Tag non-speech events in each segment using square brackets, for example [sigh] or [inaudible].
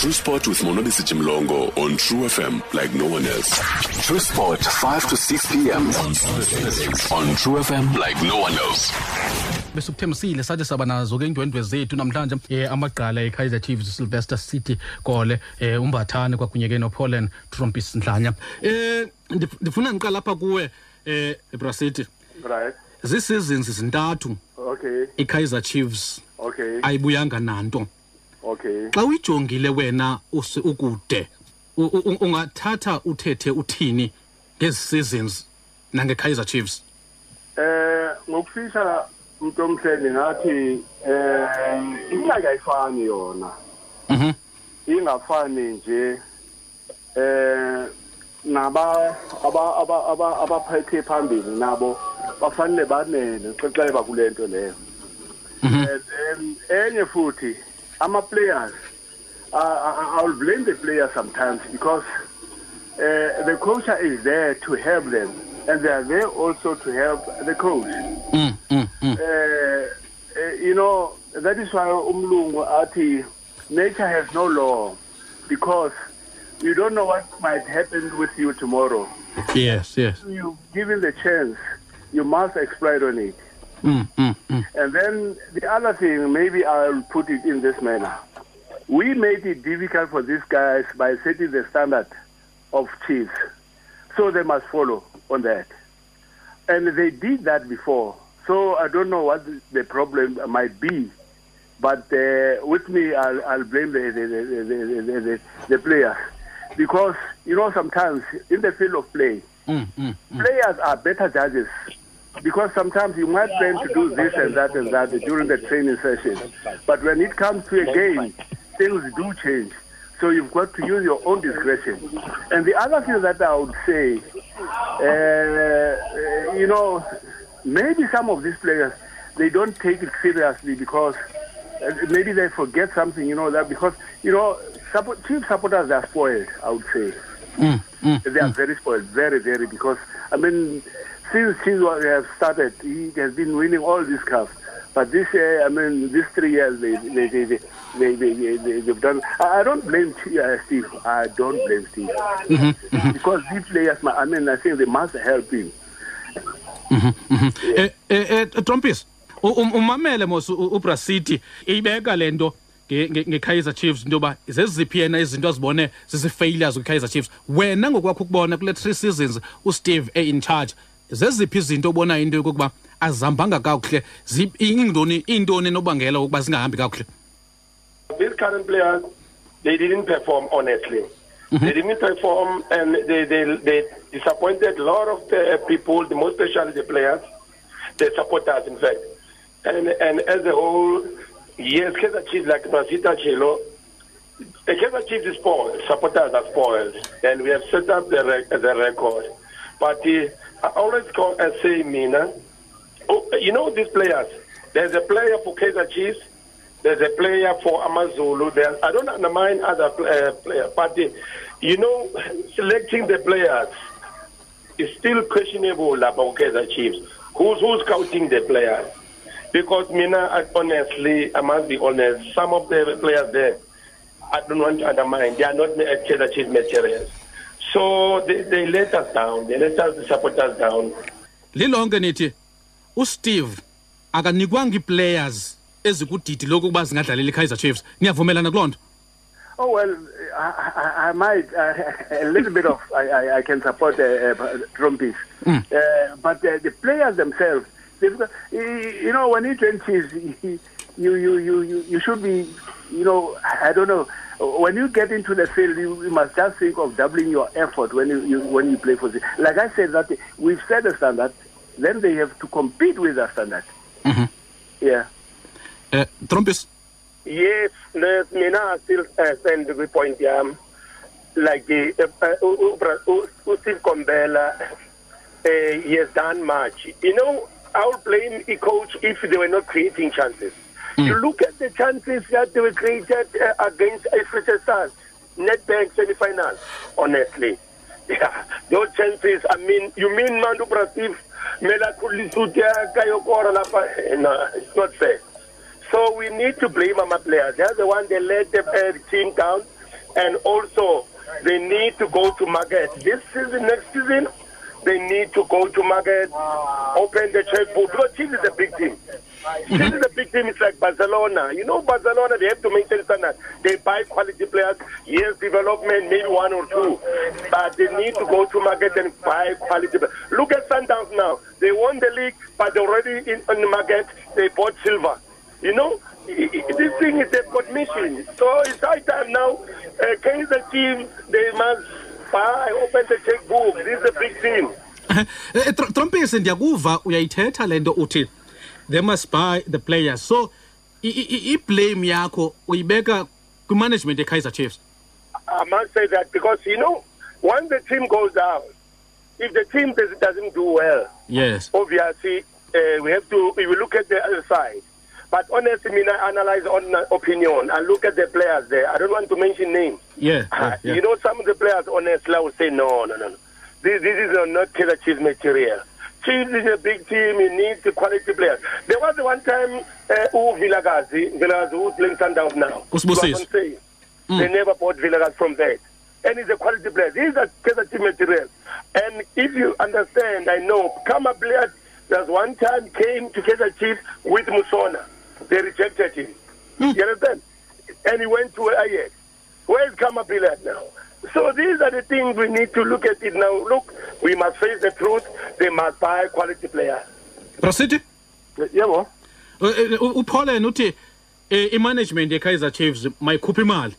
truSport with Monwabisi Jimlongo on True FM like no one else. truSport, 5 to 6 p.m. on True FM like no one else. besikuthembisile sathi saba nazo ke indwendwe zethu namhlanje um amagqala ekaizer chiefs sylvester city kole um umbathane kwakunye ke nopoland trompies ndlanya um ndifuna ndiqala apha kuwe um ebracity Right. zii-seasons zintathu Okay. ikaizer chiefs Okay. ayibuyanga nanto Okay. xa uyijongile wena usi- ukude u- u- ungathatha uthethe uthini ngezi seasons nangekaizer chiefs Eh ngokufisha umuntu omhleli ngathi eh iminyaka ayifani yona. Mhm. Ingafani nje eh naba aba aba aba abaphethe phambili nabo bafanele banene xexeba kulento leyo. And then enye futhi ama players I, I, I'll blame the players sometimes because uh, the coach is there to help them, and they are there also to help the coach. mm, mm, mm. Uh, uh, you know, that is why Umlungu Ati, nature has no law, because you don't know what might happen with you tomorrow. yes yes You given the chance, you must exploit on it. Mm, mm, mm. And then the other thing, maybe I'll put it in this manner. We made it difficult for these guys by setting the standard of chiefs. So they must follow on that. And they did that before. So I don't know what the problem might be. But uh, with me, I'll, I'll blame the, the, the, the, the, the, the players. Because, you know, sometimes in the field of play, Mm, mm, mm. players are better judges because sometimes you might plan to do this and that and that during the training session. But when it comes to a game, things do change. So you've got to use your own discretion. And the other thing that I would say, uh, you know, maybe some of these players, they don't take it seriously because uh, maybe they forget something, you know, that because, you know, support, chief supporters are spoiled, I would say. Mm, mm. They are very spoiled, very, very, because, I mean, since he have started, he has been winning all these cups. But this year, I mean, these three years, they, they, they, they, they, they, have done. I don't blame uh, Steve. I don't blame Steve. Mm-hmm, mm-hmm. Because these players, I mean, I think they must help him. Mm-hmm, mm-hmm. Yeah. Eh, eh, eh Trompies, umamele mos ubrasiti ibeka le nto ngekaizer chiefs into yoba zeziphi yena izinto azibone zizi-failures kwi-kaizer chiefs wena ngokwakho ukubona kule three seasons usteve e-in charge zeziphi izinto obonayo into yokokuba azihambanga kakuhle zi- intoni intoni enobangela ukuba zingahambi kakuhle these current players, they didn't perform honestly. Mhm. They didn't perform, and they, they, they disappointed a lot of the uh, people, the most especially the players, the supporters, in fact. And and as a whole, yes, Kaizer Chiefs, like Brasita Chelo, the uh, Kaizer Chiefs is spoiled. Supporters are spoiled, and we have set up the, rec- the record. But uh, I always call say, Mina, oh, you know these players. There's a player for Kaizer Chiefs. There's a player for Amazulu. There, I don't undermine other uh, players, but you know, selecting the players is still questionable about Kaizer Chiefs. Who's who's scouting the players? Because Mina, I, honestly, I must be honest. Some of the players there, I don't want to undermine. They are not Kaizer Chiefs materials. So they, they let us down. They let us support us down. lilonke nithi uSteve akanikwanga ii-players ezikudidi lokuba zingadlalela iKaizer Chiefs niyavumelana kuloo nto Oh well, I, I, I might uh, a little bit of I, I, I can support uh, uh, Trompies, uh, but uh, the players themselves, they've you you know, when you train Chiefs, you, you you you you should be, you know, I don't know. When you get into the field, you, you must just think of doubling your effort when you, you when you play for the. Like I said, that we've set a standard, then they have to compete with us and that standard. Yeah. um Trompies Yes, les mina I still uh, stand the point um like the uh, uh, uh, uh, uh, Steve Komphela uh, he has done much. You know, I'll blame the coach if they were not creating chances. You look at the chances that they were created uh, against Africa Stars, Nedbank semi-final, honestly. [laughs] Yeah, those chances, I mean, you mean Mandu Pratif, Mela Kulisutia, Kayokora, Lapa, no, it's not fair. So we need to blame our players. They're the one that let the uh, team down. and also they need to go to market this season, next season. They need to go to market, open the checkbook because Chiefs is a big team. Chiefs is a big team. It's like Barcelona. You know, Barcelona they have to maintain standard. They buy quality players. Yes, development maybe one or two, but they need to go to market and buy quality. players. Look at Sundowns now. They won the league, but they're already in on the market. They bought silver. You know, this thing is they've got mission. So it's high time now. Uh, Kaizer team, they must buy, open the checkbook. This is a big [laughs] Tr- Trompies ndiyakuva uyayithetha lento uthi they must buy the players so i- i- i- i-blame yakho uyibeka kwi-management ye-kaizer chiefs I must say that because, you know, once the team goes down, if the team does, doesn't do well, yes obviously uh, we have to if we look at the other side. But honestly, I mean, I analyze on uh, opinion. I look at the players there. I don't want to mention names. yeah, yeah, yeah. You know, some of the players, honestly, I would say, no, no, no, no. This, this is not Kaizer Chiefs material. Chiefs is a big team. It needs the quality players. There was one time, uh, who Vilakazi, Vilakazi, who's playing Sundowns now. Are saying. They never bought Vilakazi from that. And he's a quality player. These are Kaizer Chiefs material. And if you understand, I know, Kama Blair, there's one time came to Kaizer Chiefs with Musona. They rejected him. You understand? And he went to Ajax. Where is Kama Bilad now? So these are the things we need to look at it now. Look, we must face the truth. They must buy quality players. brasithi yebo upaul yena uthi i-management ye-kaizer chiefs mayikhupha imali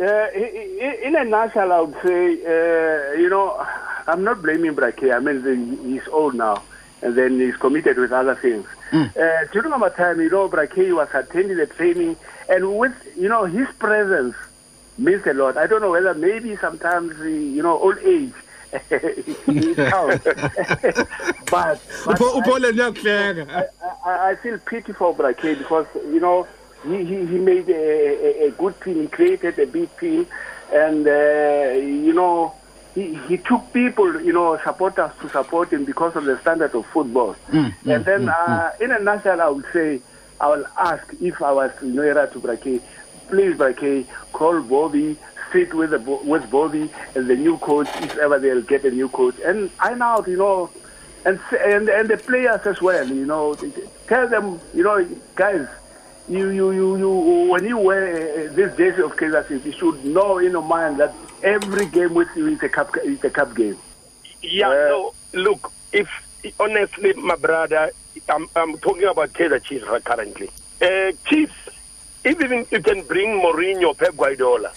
Uh, i- i- in a nutshell, I would say, uh, you know, I'm not blaming Brake. I mean, he's old now, and then he's committed with other things. Uh, during our time, you know, Brake was attending the training, and with, you know, his presence means a lot. I don't know whether maybe sometimes, you know, old age. [laughs] it [laughs] counts. [laughs] but, but Upho- I- upaul yena uyakuhleka I, I, I feel pity for Brake because you know he, he, he made a, a, a good team. He created a big team, and uh, you know he, he took people, you know, supporters to support him because of the standard of football. and then, uh, in a nutshell, I would say I will ask if I was you know era to Brake, please Brake, call Bobby. Sit with the, with Bobby and the new coach if ever they'll get a new coach and iron out you know and and and the players as well. You know, tell them, you know, guys, you you you, you when you wear uh, this jersey of Kansas City, you should know in your mind that every game with you is a cup is a cup game. Yeah, Uh, so look, if honestly, my brother, I'm, I'm talking about Kaizer Chiefs currently. Uh, Chiefs, even if you can bring Mourinho, Pep Guardiola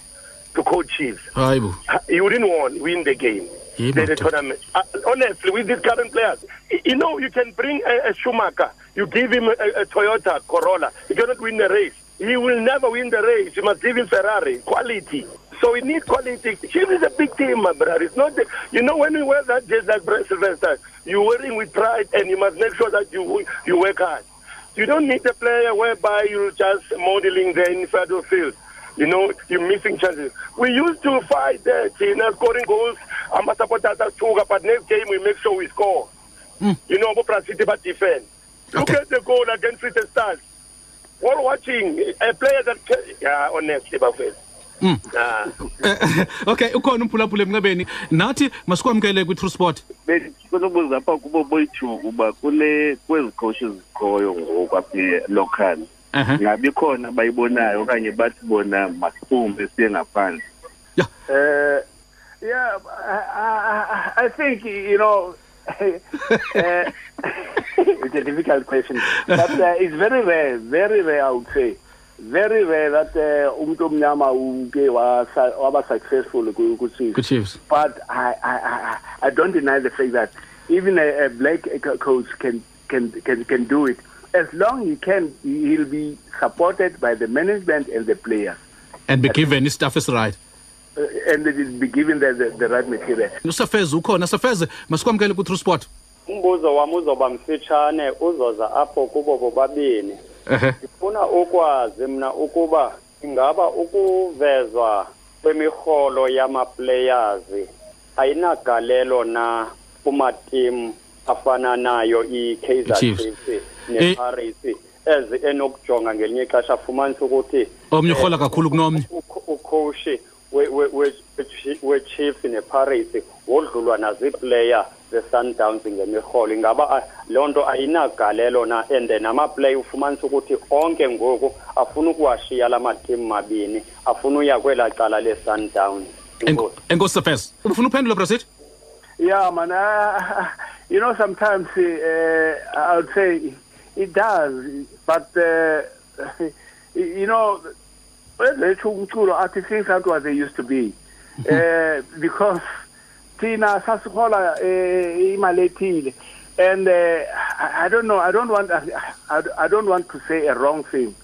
to coach Chiefs, hayi you wouldn't want win the game. Yebo, the, the tournament. Uh, honestly, with these current players, you know, you can bring a, a Schumacher, you give him a, a Toyota Corolla, he cannot win the race. He will never win the race. You must give him Ferrari, quality. So we need quality. Chiefs is a big team, my brother. It's not, the, you know, when you wear that jersey like Brett Sylvester, you're wearing with pride and you must make sure that you you work hard. You don't need a player whereby you're just modeling the infield field. You know, you're missing chances. We used to fight uh, China scoring goals. I'm a supporter but next game we make sure we score. You know, Bopra City but defend. Look Okay. at the goal against Free Stars. While watching a player that, yeah, honestly, Buffett. Ah. Eh, okay ukhona umphulaphula emncebeni nathi masikwamkele kwi-true sport? Bekuzobuza apha kubo boyithu uba kule kwezi khoshi zikhoyo ngoku apha local ngabi khona bayibonayo okanye bathi bona masiphume siye ngaphandle. Yeah Uh, yeah, I I think you know. uh, [laughs] [laughs] it's a difficult question, but uh, it's very rare, very rare. I would say, very rare that uh, umuntu omnyama uke wasa- waba successful ku ku Chiefs. But I, I, I, I don't deny the fact that even a, a black coach can, can, can, can do it. As long he can, he'll be supported by the management and the players. and be given i-staff esiright Uh, and it will be given the, the, the right material. usafeze ukhona safeze masikwamkele kwi-true sport umbuzo wam uzoba mfitshane uzoza apho kubo bobabini ehe ndifuna ukwazi mna ukuba ingaba ukuvezwa kwemirholo yamaplayers ayinagalelo na kumatim afana nayo i-kaizer Chiefs. chiefs Eh. neparis ezi enokujonga ngelinye ixesha afumanise ukuthi omnye urhola kakhulu kunomnye ukho- ukhoshi we- we- we- we-chiefs nepirates wodlulwa naziiplayer ze-sundowns ngemirholo ingaba ah, loo nto ayinagalelo na and namaplayer ufumanisa ukuthi onke ngoku afuna ukuwashiya la matimu mabini afuna uya kwelaa cala le-sundowns enkosi sefes ufuna uphendula brasithi Yeah, man. Uh, [laughs] you know, sometimes uh, I would say it does, but uh, [laughs] you know, let's umculo athi things aren't what they used to be, uh, because thina sasihola uh, imali ethile, and uh, I I don't know. I don't want. I, I, don't want to say a wrong thing,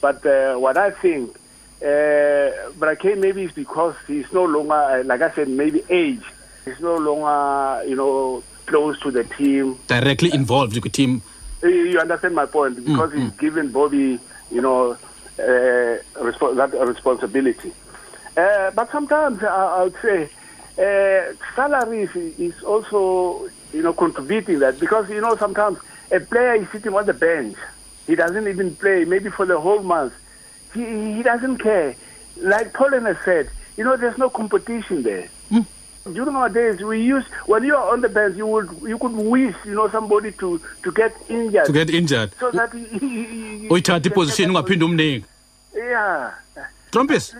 but uh, what I think. Uh, but I can maybe it's because he's no longer, like I said, maybe age. He's no longer, you know, close to the team. directly involved with the team. You- understand my point because he's given Bobby, you know, uh, respo- that responsibility. Uh, but sometimes I, I would say uh, salaries is also, you know, contributing that because you know sometimes a player is sitting on the bench, he doesn't even play maybe for the whole month. He he doesn't care. Like Pollen has said, you know, there's no competition there. During our days, we used when you are on the bench, you would you could wish you know somebody to to get injured. To get injured. So that he, he, he, uyithatha iposition ungaphinde umniki Yeah, trompies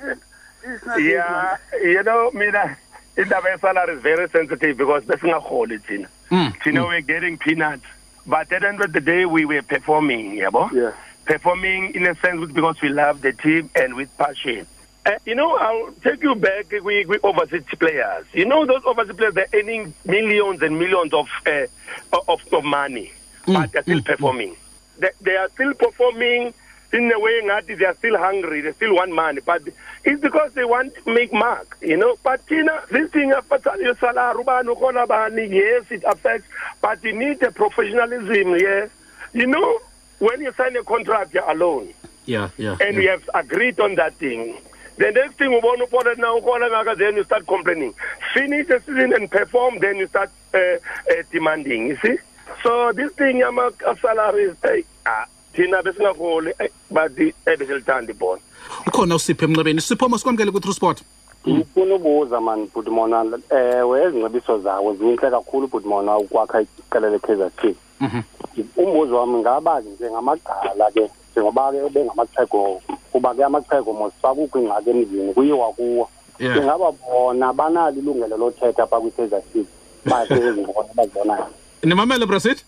yeah you know mina indaba yesalary is very sensitive because besingaholi thina Mm, thina we're getting peanuts but at the end of the day we were performing yabo Yeah. performing in a sense because we love the team and with passion uh, you know, I'll take you back We, with overseas players. You know, those overseas players, they're earning millions and millions of uh, of, of money, but they're still performing. They, they are still performing in a way that they are still hungry, they still want money, but it's because they want to make mark, you know. But you know, this thing affects your salary, ubani, ukhona bani, yes, it affects, but you need a professionalism, yes. You know, when you sign a contract, you're alone yeah yeah and we have agreed on that thing. The next thing we want to put it now, then you start complaining. Finish the season and perform, then you start uh, uh, demanding. You see? So this thing, yama salaries, hey, ah, thina besingaholi eh, bathi eh, ebeselithanda ibhola. Ukhona usipho emncebeni sipho masikwamkele ku-true sport. Ngifuna ubuza mani bhudimona ewe eh, ezingcebiso zawo zinhle kakhulu bhudimona ukwakha iqela le-kaizer chief mhm. umbuzo wami ngaba njengamagqala ke njengoba ke bengamachego kuba ke amachego mosifakukho ingxaki emzini kuyiwa kuwo. Ingaba bona banalo ilungelo lothetha pha kwi-kaizer chief bathe [laughs] ezibona bazibonayo nimamele brasit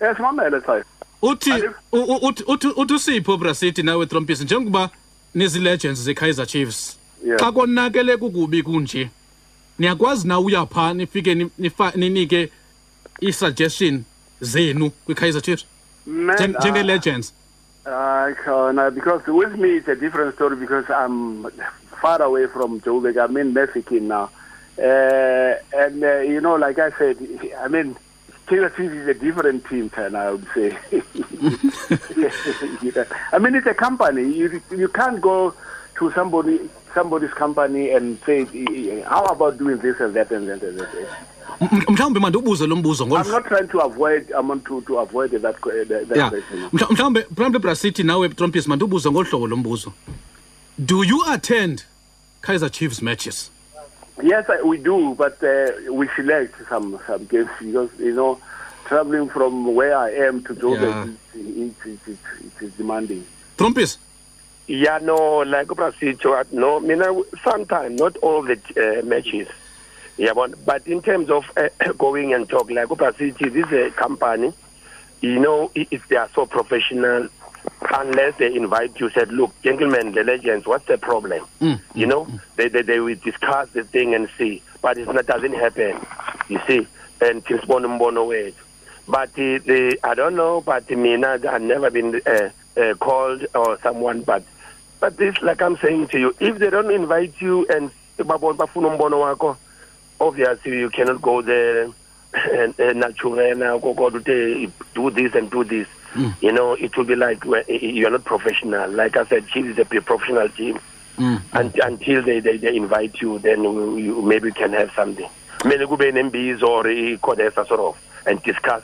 esimamele sayo uthi Alo. u- u- uthi uthi uthi usipho brasithi nawe trumpis njengoba nizi-legends ze-kaizer chiefs Yeah. xa konakele kukubi kunje niyakwazi na uya phaa nifike ni- nifa- ninike ii-suggestion zenu kwi-kaizer chiefs Man, Njen- uh, njenge-legends Uh, Khona, because with me it's a different story because I'm far away from Joburg. I'm in Mexican now. Uh, and, uh, you know, like I said, I mean, Taylor Swift is a different team, Tan, I would say. [laughs] I mean, it's a company. You, you can't go to somebody somebody's company and say, how about doing this and that and that and that. M- m- mhlawumbi mandiwubuze lo mbuzo I'm not trying to avoid, I'm to, to avoid that, that, that yeah question. Mhla- mhlawumbi mhlawumbi brasithi nawe trompies mandiwubuze ngolu hlobo lo mbuzo do you attend kaizer chiefs matches Yes, we do, but uh, we select some some games because you know, traveling from where I am to Joburg, it's, it's, it's, it's, it's demanding. trompies Yeah, no, like Brasicho, no, I mean, sometimes, not all the uh, matches. Yeah, but, but in terms of uh, [coughs] going and talk, like Brasicho, this is a company, you know, i- if they are so professional, unless they invite you, said, look, gentlemen, the legends, what's the problem? You know, they, they, they will discuss the thing and see, but it doesn't happen, you see, and Kingsbon Mbono way. But uh, the, I don't know, but Mina, I've never been uh, uh, called or someone, but but this, like I'm saying to you, if they don't invite you and babon bafuna umbono wakho, obviously you cannot go there and and naturena go go to do this and do this. You know, it will be like you're not professional. Like I said, Chiefs is a professional team. And, until they, they, they invite you, then you, you, maybe can have something. Maybe go be an MBs or a sort of and discuss